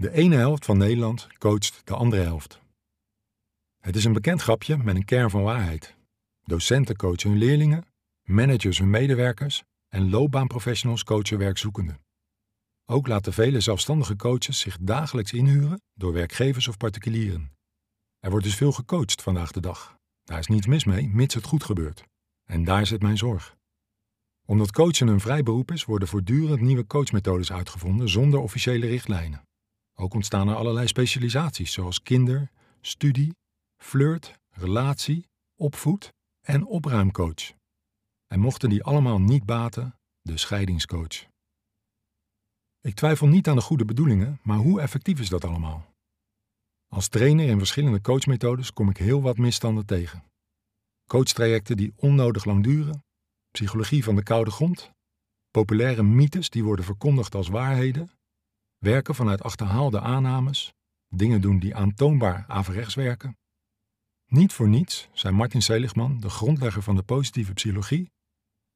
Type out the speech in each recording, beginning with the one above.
De ene helft van Nederland coacht de andere helft. Het is een bekend grapje met een kern van waarheid. Docenten coachen hun leerlingen, managers hun medewerkers en loopbaanprofessionals coachen werkzoekenden. Ook laten vele zelfstandige coaches zich dagelijks inhuren door werkgevers of particulieren. Er wordt dus veel gecoacht vandaag de dag. Daar is niets mis mee, mits het goed gebeurt. En daar zit mijn zorg. Omdat coachen een vrij beroep is, worden voortdurend nieuwe coachmethodes uitgevonden zonder officiële richtlijnen. Ook ontstaan er allerlei specialisaties, zoals kinder, studie, flirt, relatie, opvoed en opruimcoach. En mochten die allemaal niet baten, de scheidingscoach. Ik twijfel niet aan de goede bedoelingen, maar hoe effectief is dat allemaal? Als trainer in verschillende coachmethodes kom ik heel wat misstanden tegen. Coachtrajecten die onnodig lang duren, psychologie van de koude grond, populaire mythes die worden verkondigd als waarheden, werken vanuit achterhaalde aannames, dingen doen die aantoonbaar averechts werken. Niet voor niets zei Martin Seligman, de grondlegger van de positieve psychologie,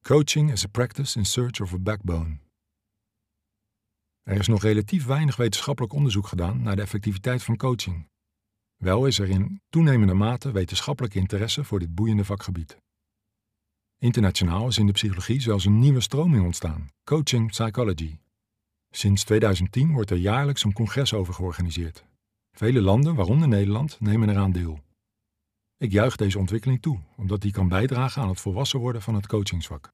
Coaching is a practice in search of a backbone. Er is nog relatief weinig wetenschappelijk onderzoek gedaan naar de effectiviteit van coaching. Wel is er in toenemende mate wetenschappelijk interesse voor dit boeiende vakgebied. Internationaal is in de psychologie zelfs een nieuwe stroming ontstaan, coaching psychology. Sinds 2010 wordt er jaarlijks een congres over georganiseerd. Vele landen, waaronder Nederland, nemen eraan deel. Ik juich deze ontwikkeling toe, omdat die kan bijdragen aan het volwassen worden van het coachingsvak.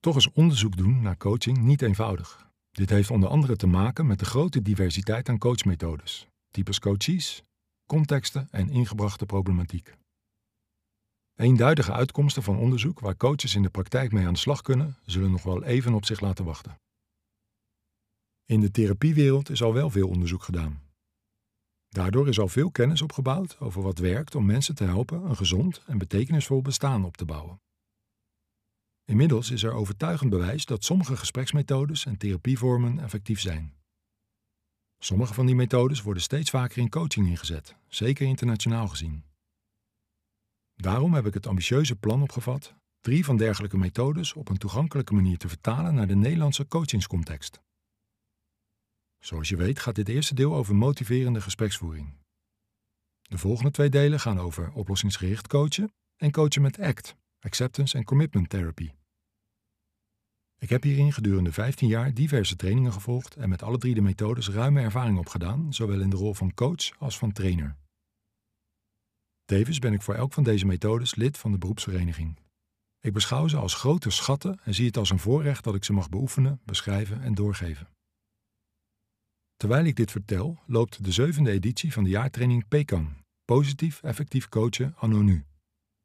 Toch is onderzoek doen naar coaching niet eenvoudig. Dit heeft onder andere te maken met de grote diversiteit aan coachmethodes, types coaches, contexten en ingebrachte problematiek. Eenduidige uitkomsten van onderzoek waar coaches in de praktijk mee aan de slag kunnen, zullen nog wel even op zich laten wachten. In de therapiewereld is al wel veel onderzoek gedaan. Daardoor is al veel kennis opgebouwd over wat werkt om mensen te helpen een gezond en betekenisvol bestaan op te bouwen. Inmiddels is er overtuigend bewijs dat sommige gespreksmethodes en therapievormen effectief zijn. Sommige van die methodes worden steeds vaker in coaching ingezet, zeker internationaal gezien. Daarom heb ik het ambitieuze plan opgevat drie van dergelijke methodes op een toegankelijke manier te vertalen naar de Nederlandse coachingscontext. Zoals je weet gaat dit eerste deel over motiverende gespreksvoering. De volgende twee delen gaan over oplossingsgericht coachen en coachen met ACT, Acceptance and Commitment Therapy. Ik heb hierin gedurende 15 jaar diverse trainingen gevolgd en met alle drie de methodes ruime ervaring opgedaan, zowel in de rol van coach als van trainer. Tevens ben ik voor elk van deze methodes lid van de beroepsvereniging. Ik beschouw ze als grote schatten en zie het als een voorrecht dat ik ze mag beoefenen, beschrijven en doorgeven. Terwijl ik dit vertel, loopt de zevende editie van de jaartraining PECAN, Positief Effectief Coachen Anno Nu,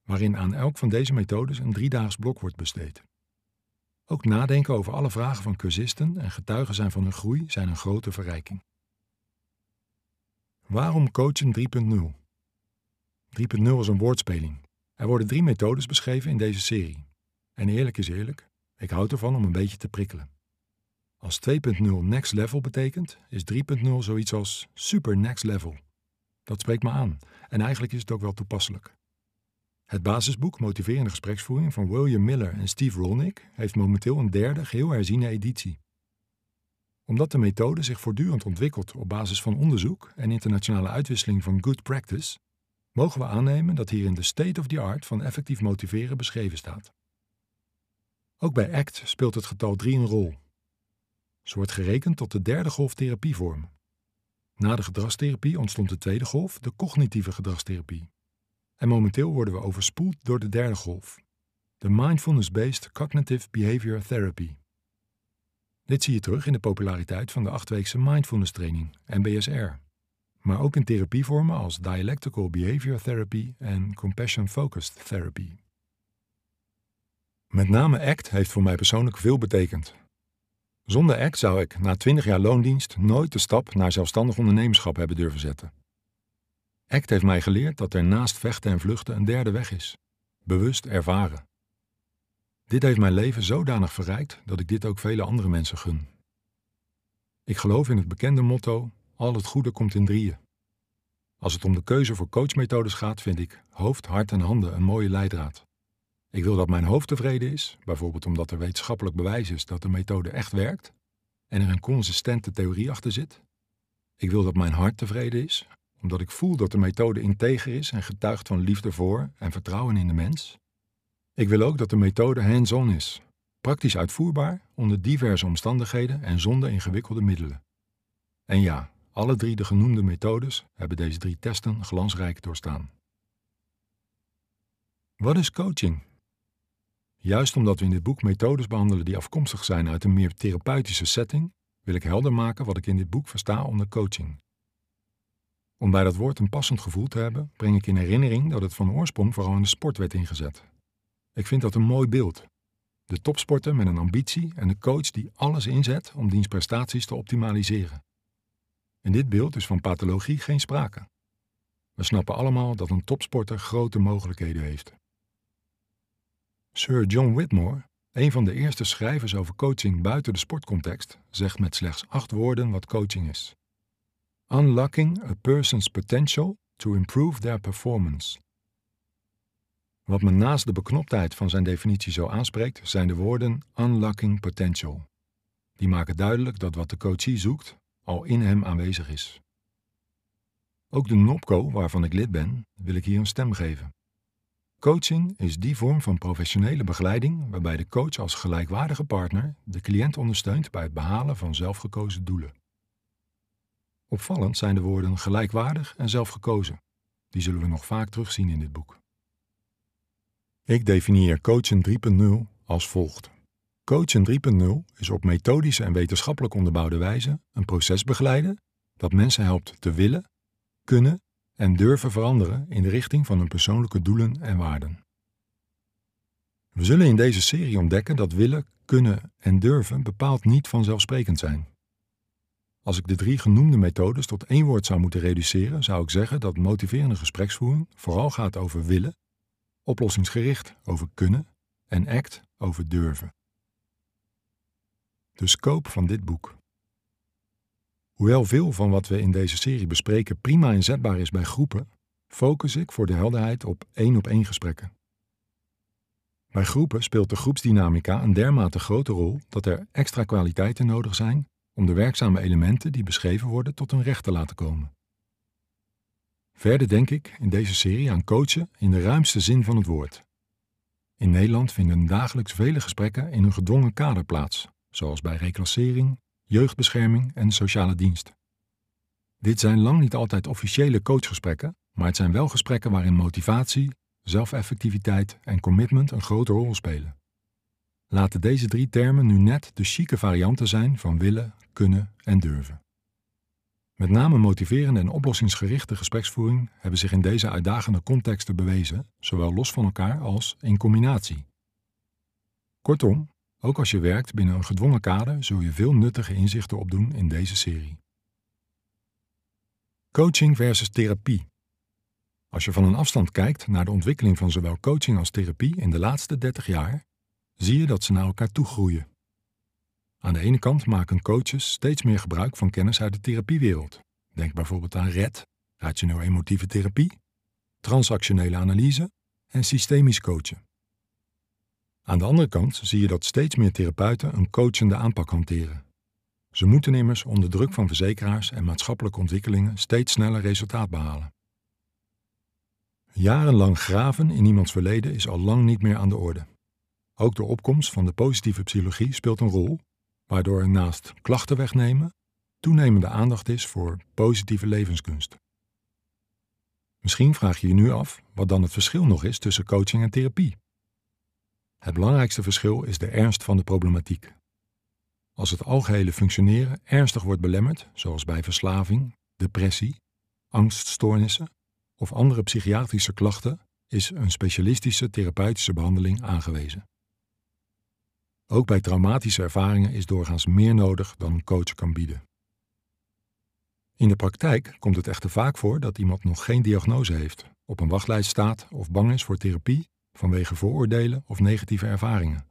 waarin aan elk van deze methodes een driedaags blok wordt besteed. Ook nadenken over alle vragen van cursisten en getuigen zijn van hun groei zijn een grote verrijking. Waarom coachen 3.0? 3.0 is een woordspeling. Er worden drie methodes beschreven in deze serie. En eerlijk is eerlijk, ik houd ervan om een beetje te prikkelen. Als 2.0 next level betekent, is 3.0 zoiets als super next level. Dat spreekt me aan en eigenlijk is het ook wel toepasselijk. Het basisboek Motiverende gespreksvoering van William Miller en Steve Rolnick heeft momenteel een derde geheel herziene editie. Omdat de methode zich voortdurend ontwikkelt op basis van onderzoek en internationale uitwisseling van good practice, mogen we aannemen dat hierin de state of the art van effectief motiveren beschreven staat. Ook bij ACT speelt het getal 3 een rol. Ze wordt gerekend tot de derde golf therapievorm. Na de gedragstherapie ontstond de tweede golf, de cognitieve gedragstherapie. En momenteel worden we overspoeld door de derde golf, de Mindfulness-Based Cognitive Behavior Therapy. Dit zie je terug in de populariteit van de achtweekse mindfulness training, MBSR, maar ook in therapievormen als Dialectical Behavior Therapy en Compassion Focused Therapy. Met name ACT heeft voor mij persoonlijk veel betekend. Zonder ACT zou ik na 20 jaar loondienst nooit de stap naar zelfstandig ondernemerschap hebben durven zetten. ACT heeft mij geleerd dat er naast vechten en vluchten een derde weg is. Bewust ervaren. Dit heeft mijn leven zodanig verrijkt dat ik dit ook vele andere mensen gun. Ik geloof in het bekende motto: al het goede komt in drieën. Als het om de keuze voor coachmethodes gaat, vind ik hoofd, hart en handen een mooie leidraad. Ik wil dat mijn hoofd tevreden is, bijvoorbeeld omdat er wetenschappelijk bewijs is dat de methode echt werkt en er een consistente theorie achter zit. Ik wil dat mijn hart tevreden is, omdat ik voel dat de methode integer is en getuigt van liefde voor en vertrouwen in de mens. Ik wil ook dat de methode hands-on is, praktisch uitvoerbaar onder diverse omstandigheden en zonder ingewikkelde middelen. En ja, alle drie de genoemde methodes hebben deze drie testen glansrijk doorstaan. Wat is coaching? Juist omdat we in dit boek methodes behandelen die afkomstig zijn uit een meer therapeutische setting, wil ik helder maken wat ik in dit boek versta onder coaching. Om bij dat woord een passend gevoel te hebben, breng ik in herinnering dat het van oorsprong vooral in de sport werd ingezet. Ik vind dat een mooi beeld. De topsporter met een ambitie en de coach die alles inzet om diens prestaties te optimaliseren. In dit beeld is van pathologie geen sprake. We snappen allemaal dat een topsporter grote mogelijkheden heeft. Sir John Whitmore, een van de eerste schrijvers over coaching buiten de sportcontext, zegt met slechts acht woorden wat coaching is. Unlocking a person's potential to improve their performance. Wat me naast de beknoptheid van zijn definitie zo aanspreekt, zijn de woorden unlocking potential. Die maken duidelijk dat wat de coachie zoekt al in hem aanwezig is. Ook de NOPCO, waarvan ik lid ben, wil ik hier een stem geven. Coaching is die vorm van professionele begeleiding waarbij de coach als gelijkwaardige partner de cliënt ondersteunt bij het behalen van zelfgekozen doelen. Opvallend zijn de woorden gelijkwaardig en zelfgekozen. Die zullen we nog vaak terugzien in dit boek. Ik definieer Coaching 3.0 als volgt. Coaching 3.0 is op methodische en wetenschappelijk onderbouwde wijze een proces begeleiden dat mensen helpt te willen, kunnen en durven veranderen in de richting van hun persoonlijke doelen en waarden. We zullen in deze serie ontdekken dat willen, kunnen en durven bepaald niet vanzelfsprekend zijn. Als ik de drie genoemde methodes tot één woord zou moeten reduceren, zou ik zeggen dat motiverende gespreksvoering vooral gaat over willen, oplossingsgericht over kunnen en ACT over durven. De scope van dit boek. Hoewel veel van wat we in deze serie bespreken prima inzetbaar is bij groepen, focus ik voor de helderheid op één op één gesprekken. Bij groepen speelt de groepsdynamica een dermate grote rol dat er extra kwaliteiten nodig zijn om de werkzame elementen die beschreven worden tot hun recht te laten komen. Verder denk ik in deze serie aan coachen in de ruimste zin van het woord. In Nederland vinden dagelijks vele gesprekken in een gedwongen kader plaats, zoals bij reclassering, jeugdbescherming en sociale dienst. Dit zijn lang niet altijd officiële coachgesprekken, maar het zijn wel gesprekken waarin motivatie, zelfeffectiviteit en commitment een grote rol spelen. Laten deze drie termen nu net de chique varianten zijn van willen, kunnen en durven. Met name motiverende en oplossingsgerichte gespreksvoering hebben zich in deze uitdagende contexten bewezen, zowel los van elkaar als in combinatie. Kortom, ook als je werkt binnen een gedwongen kader, zul je veel nuttige inzichten opdoen in deze serie. Coaching versus therapie. Als je van een afstand kijkt naar de ontwikkeling van zowel coaching als therapie in de laatste 30 jaar, zie je dat ze naar elkaar toe groeien. Aan de ene kant maken coaches steeds meer gebruik van kennis uit de therapiewereld. Denk bijvoorbeeld aan RED, rationeel-emotieve therapie, transactionele analyse en systemisch coachen. Aan de andere kant zie je dat steeds meer therapeuten een coachende aanpak hanteren. Ze moeten immers onder druk van verzekeraars en maatschappelijke ontwikkelingen steeds sneller resultaat behalen. Jarenlang graven in iemands verleden is al lang niet meer aan de orde. Ook de opkomst van de positieve psychologie speelt een rol, waardoor er naast klachten wegnemen toenemende aandacht is voor positieve levenskunst. Misschien vraag je je nu af wat dan het verschil nog is tussen coaching en therapie. Het belangrijkste verschil is de ernst van de problematiek. Als het algehele functioneren ernstig wordt belemmerd, zoals bij verslaving, depressie, angststoornissen of andere psychiatrische klachten, is een specialistische therapeutische behandeling aangewezen. Ook bij traumatische ervaringen is doorgaans meer nodig dan een coach kan bieden. In de praktijk komt het echter vaak voor dat iemand nog geen diagnose heeft, op een wachtlijst staat of bang is voor therapie vanwege vooroordelen of negatieve ervaringen.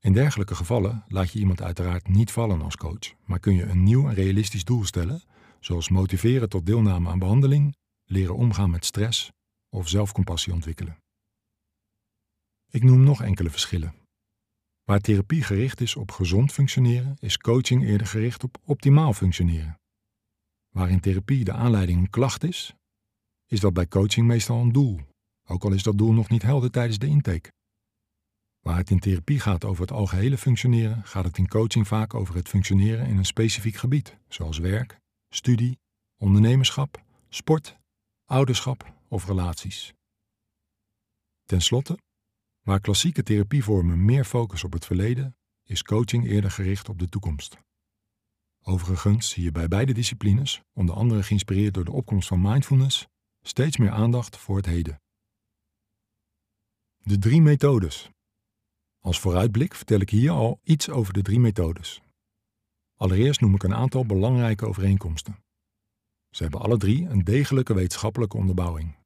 In dergelijke gevallen laat je iemand uiteraard niet vallen als coach, maar kun je een nieuw en realistisch doel stellen, zoals motiveren tot deelname aan behandeling, leren omgaan met stress of zelfcompassie ontwikkelen. Ik noem nog enkele verschillen. Waar therapie gericht is op gezond functioneren, is coaching eerder gericht op optimaal functioneren. waar in therapie de aanleiding een klacht is, is dat bij coaching meestal een doel, ook al is dat doel nog niet helder tijdens de intake. Waar het in therapie gaat over het algehele functioneren, gaat het in coaching vaak over het functioneren in een specifiek gebied, zoals werk, studie, ondernemerschap, sport, ouderschap of relaties. Ten slotte, waar klassieke therapievormen meer focussen op het verleden, is coaching eerder gericht op de toekomst. Overigens zie je bij beide disciplines, onder andere geïnspireerd door de opkomst van mindfulness, steeds meer aandacht voor het heden. De drie methodes. Als vooruitblik vertel ik hier al iets over de drie methodes. Allereerst noem ik een aantal belangrijke overeenkomsten. Ze hebben alle drie een degelijke wetenschappelijke onderbouwing.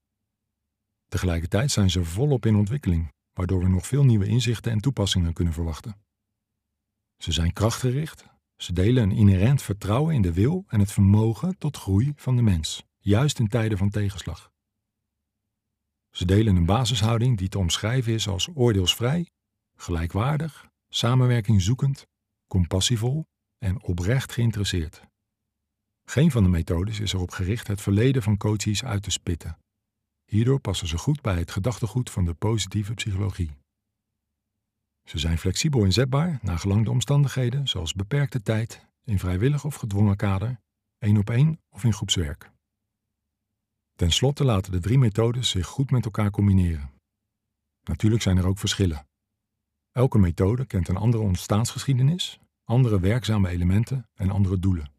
Tegelijkertijd zijn ze volop in ontwikkeling, waardoor we nog veel nieuwe inzichten en toepassingen kunnen verwachten. Ze zijn krachtgericht, ze delen een inherent vertrouwen in de wil en het vermogen tot groei van de mens, juist in tijden van tegenslag. Ze delen een basishouding die te omschrijven is als oordeelsvrij, gelijkwaardig, samenwerkingzoekend, compassievol en oprecht geïnteresseerd. Geen van de methodes is erop gericht het verleden van coaches uit te spitten. Hierdoor passen ze goed bij het gedachtegoed van de positieve psychologie. Ze zijn flexibel inzetbaar naar gelang de omstandigheden, zoals beperkte tijd, in vrijwillig of gedwongen kader, één op één of in groepswerk. Ten slotte laten de drie methodes zich goed met elkaar combineren. Natuurlijk zijn er ook verschillen. Elke methode kent een andere ontstaansgeschiedenis, andere werkzame elementen en andere doelen.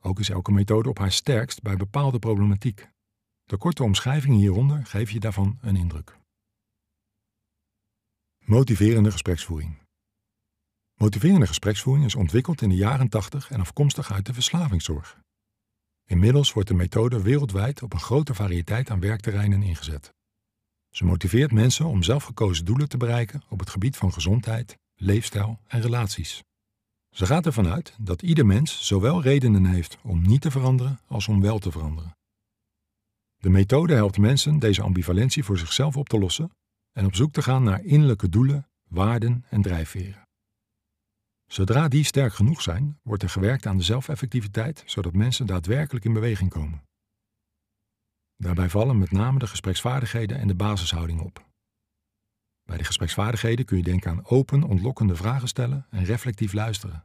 Ook is elke methode op haar sterkst bij bepaalde problematiek. De korte omschrijvingen hieronder geven je daarvan een indruk. Motiverende gespreksvoering. Motiverende gespreksvoering is ontwikkeld in de jaren 80 en afkomstig uit de verslavingszorg. Inmiddels wordt de methode wereldwijd op een grote variëteit aan werkterreinen ingezet. Ze motiveert mensen om zelfgekozen doelen te bereiken op het gebied van gezondheid, leefstijl en relaties. Ze gaat ervan uit dat ieder mens zowel redenen heeft om niet te veranderen als om wel te veranderen. De methode helpt mensen deze ambivalentie voor zichzelf op te lossen en op zoek te gaan naar innerlijke doelen, waarden en drijfveren. Zodra die sterk genoeg zijn, wordt er gewerkt aan de zelfeffectiviteit, zodat mensen daadwerkelijk in beweging komen. Daarbij vallen met name de gespreksvaardigheden en de basishouding op. Bij de gespreksvaardigheden kun je denken aan open, ontlokkende vragen stellen en reflectief luisteren.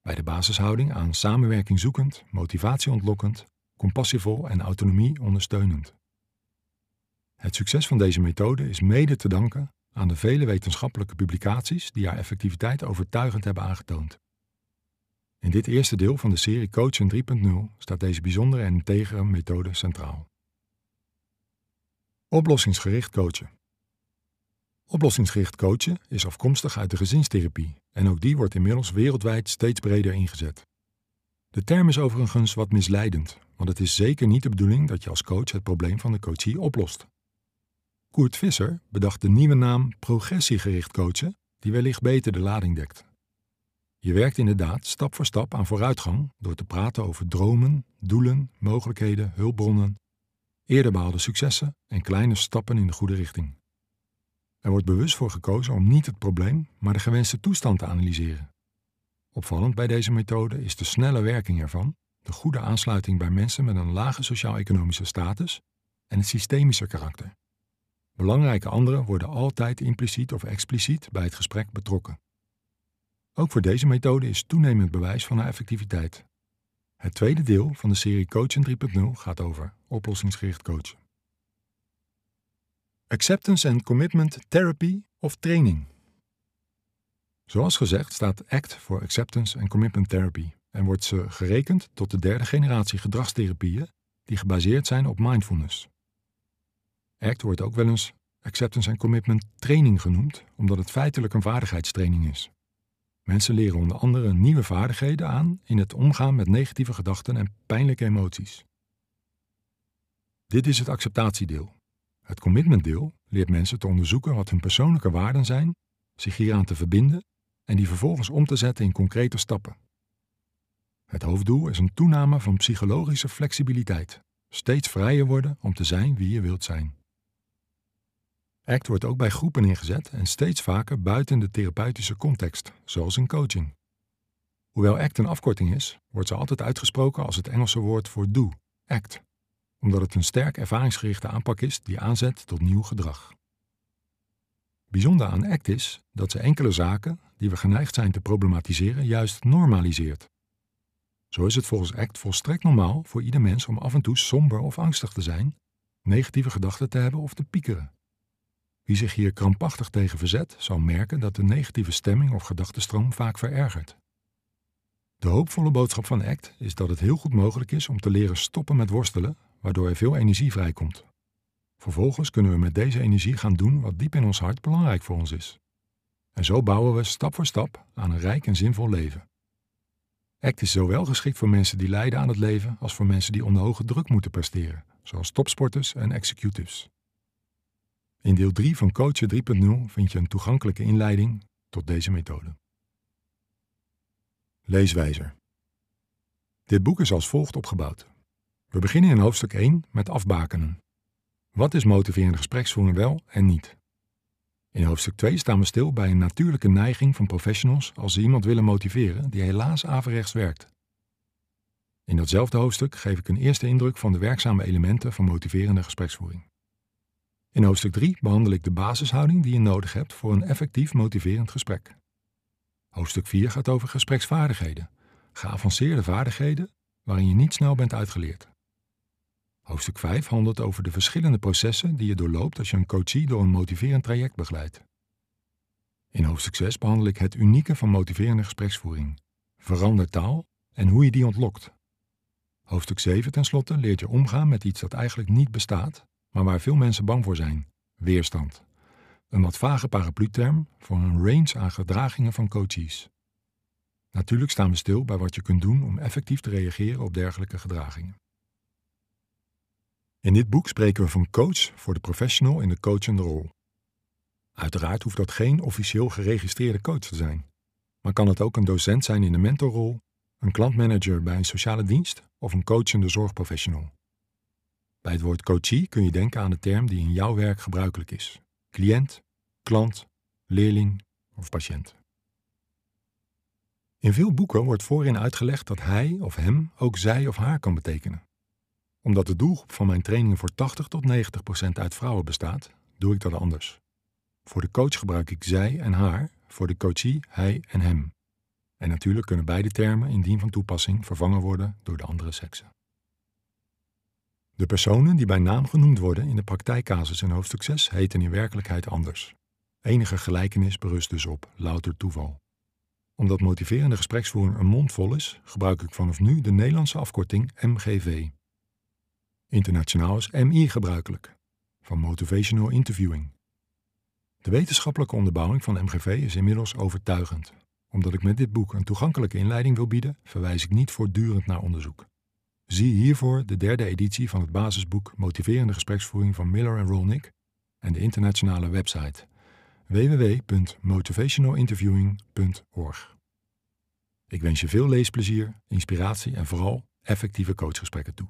Bij de basishouding aan samenwerking zoekend, motivatie ontlokkend, compassievol en autonomie ondersteunend. Het succes van deze methode is mede te danken aan de vele wetenschappelijke publicaties die haar effectiviteit overtuigend hebben aangetoond. In dit eerste deel van de serie Coachen 3.0 staat deze bijzondere en integere methode centraal. Oplossingsgericht coachen. Oplossingsgericht coachen is afkomstig uit de gezinstherapie en ook die wordt inmiddels wereldwijd steeds breder ingezet. De term is overigens wat misleidend, want het is zeker niet de bedoeling dat je als coach het probleem van de coachie oplost. Koert Visser bedacht de nieuwe naam progressiegericht coachen, die wellicht beter de lading dekt. Je werkt inderdaad stap voor stap aan vooruitgang door te praten over dromen, doelen, mogelijkheden, hulpbronnen, eerder behaalde successen en kleine stappen in de goede richting. Er wordt bewust voor gekozen om niet het probleem, maar de gewenste toestand te analyseren. Opvallend bij deze methode is de snelle werking ervan, de goede aansluiting bij mensen met een lage sociaal-economische status en het systemische karakter. Belangrijke anderen worden altijd impliciet of expliciet bij het gesprek betrokken. Ook voor deze methode is toenemend bewijs van haar effectiviteit. Het tweede deel van de serie Coaching 3.0 gaat over oplossingsgericht coachen. Acceptance and Commitment Therapy of Training. Zoals gezegd staat ACT voor Acceptance and Commitment Therapy en wordt ze gerekend tot de derde generatie gedragstherapieën die gebaseerd zijn op mindfulness. ACT wordt ook wel eens Acceptance and Commitment Training genoemd, omdat het feitelijk een vaardigheidstraining is. Mensen leren onder andere nieuwe vaardigheden aan in het omgaan met negatieve gedachten en pijnlijke emoties. Dit is het acceptatiedeel. Het commitmentdeel leert mensen te onderzoeken wat hun persoonlijke waarden zijn, zich hieraan te verbinden en die vervolgens om te zetten in concrete stappen. Het hoofddoel is een toename van psychologische flexibiliteit, steeds vrijer worden om te zijn wie je wilt zijn. ACT wordt ook bij groepen ingezet en steeds vaker buiten de therapeutische context, zoals in coaching. Hoewel ACT een afkorting is, wordt ze altijd uitgesproken als het Engelse woord voor do, ACT, omdat het een sterk ervaringsgerichte aanpak is die aanzet tot nieuw gedrag. Bijzonder aan ACT is dat ze enkele zaken die we geneigd zijn te problematiseren juist normaliseert. Zo is het volgens ACT volstrekt normaal voor ieder mens om af en toe somber of angstig te zijn, negatieve gedachten te hebben of te piekeren. Wie zich hier krampachtig tegen verzet, zal merken dat de negatieve stemming of gedachtenstroom vaak verergert. De hoopvolle boodschap van ACT is dat het heel goed mogelijk is om te leren stoppen met worstelen, waardoor er veel energie vrijkomt. Vervolgens kunnen we met deze energie gaan doen wat diep in ons hart belangrijk voor ons is. En zo bouwen we stap voor stap aan een rijk en zinvol leven. ACT is zowel geschikt voor mensen die lijden aan het leven als voor mensen die onder hoge druk moeten presteren, zoals topsporters en executives. In deel 3 van Coachen 3.0 vind je een toegankelijke inleiding tot deze methode. Leeswijzer. Dit boek is als volgt opgebouwd. We beginnen in hoofdstuk 1 met afbakenen. Wat is motiverende gespreksvoering wel en niet? In hoofdstuk 2 staan we stil bij een natuurlijke neiging van professionals als ze iemand willen motiveren die helaas averechts werkt. In datzelfde hoofdstuk geef ik een eerste indruk van de werkzame elementen van motiverende gespreksvoering. In hoofdstuk 3 behandel ik de basishouding die je nodig hebt voor een effectief motiverend gesprek. Hoofdstuk 4 gaat over gespreksvaardigheden, geavanceerde vaardigheden waarin je niet snel bent uitgeleerd. Hoofdstuk 5 handelt over de verschillende processen die je doorloopt als je een coachie door een motiverend traject begeleidt. In hoofdstuk 6 behandel ik het unieke van motiverende gespreksvoering, verander taal en hoe je die ontlokt. Hoofdstuk 7 tenslotte leert je omgaan met iets dat eigenlijk niet bestaat, maar waar veel mensen bang voor zijn: weerstand. Een wat vage paraplu-term voor een range aan gedragingen van coaches. Natuurlijk staan we stil bij wat je kunt doen om effectief te reageren op dergelijke gedragingen. In dit boek spreken we van coach voor de professional in de coachende rol. Uiteraard hoeft dat geen officieel geregistreerde coach te zijn, maar kan het ook een docent zijn in de mentorrol, een klantmanager bij een sociale dienst of een coachende zorgprofessional. Bij het woord coachie kun je denken aan de term die in jouw werk gebruikelijk is: cliënt, klant, leerling of patiënt. In veel boeken wordt voorin uitgelegd dat hij of hem ook zij of haar kan betekenen. Omdat de doelgroep van mijn trainingen voor 80 tot 90 procent uit vrouwen bestaat, doe ik dat anders. Voor de coach gebruik ik zij en haar, voor de coachie hij en hem. En natuurlijk kunnen beide termen indien van toepassing vervangen worden door de andere seksen. De personen die bij naam genoemd worden in de praktijkcasus in hoofdstuk 6 heten in werkelijkheid anders. Enige gelijkenis berust dus op louter toeval. Omdat motiverende gespreksvoering een mond vol is, gebruik ik vanaf nu de Nederlandse afkorting MGV. Internationaal is MI gebruikelijk, van Motivational Interviewing. De wetenschappelijke onderbouwing van MGV is inmiddels overtuigend. Omdat ik met dit boek een toegankelijke inleiding wil bieden, verwijs ik niet voortdurend naar onderzoek. Zie hiervoor de derde editie van het basisboek Motiverende gespreksvoering van Miller en Rolnick en de internationale website www.motivationalinterviewing.org. Ik wens je veel leesplezier, inspiratie en vooral effectieve coachgesprekken toe.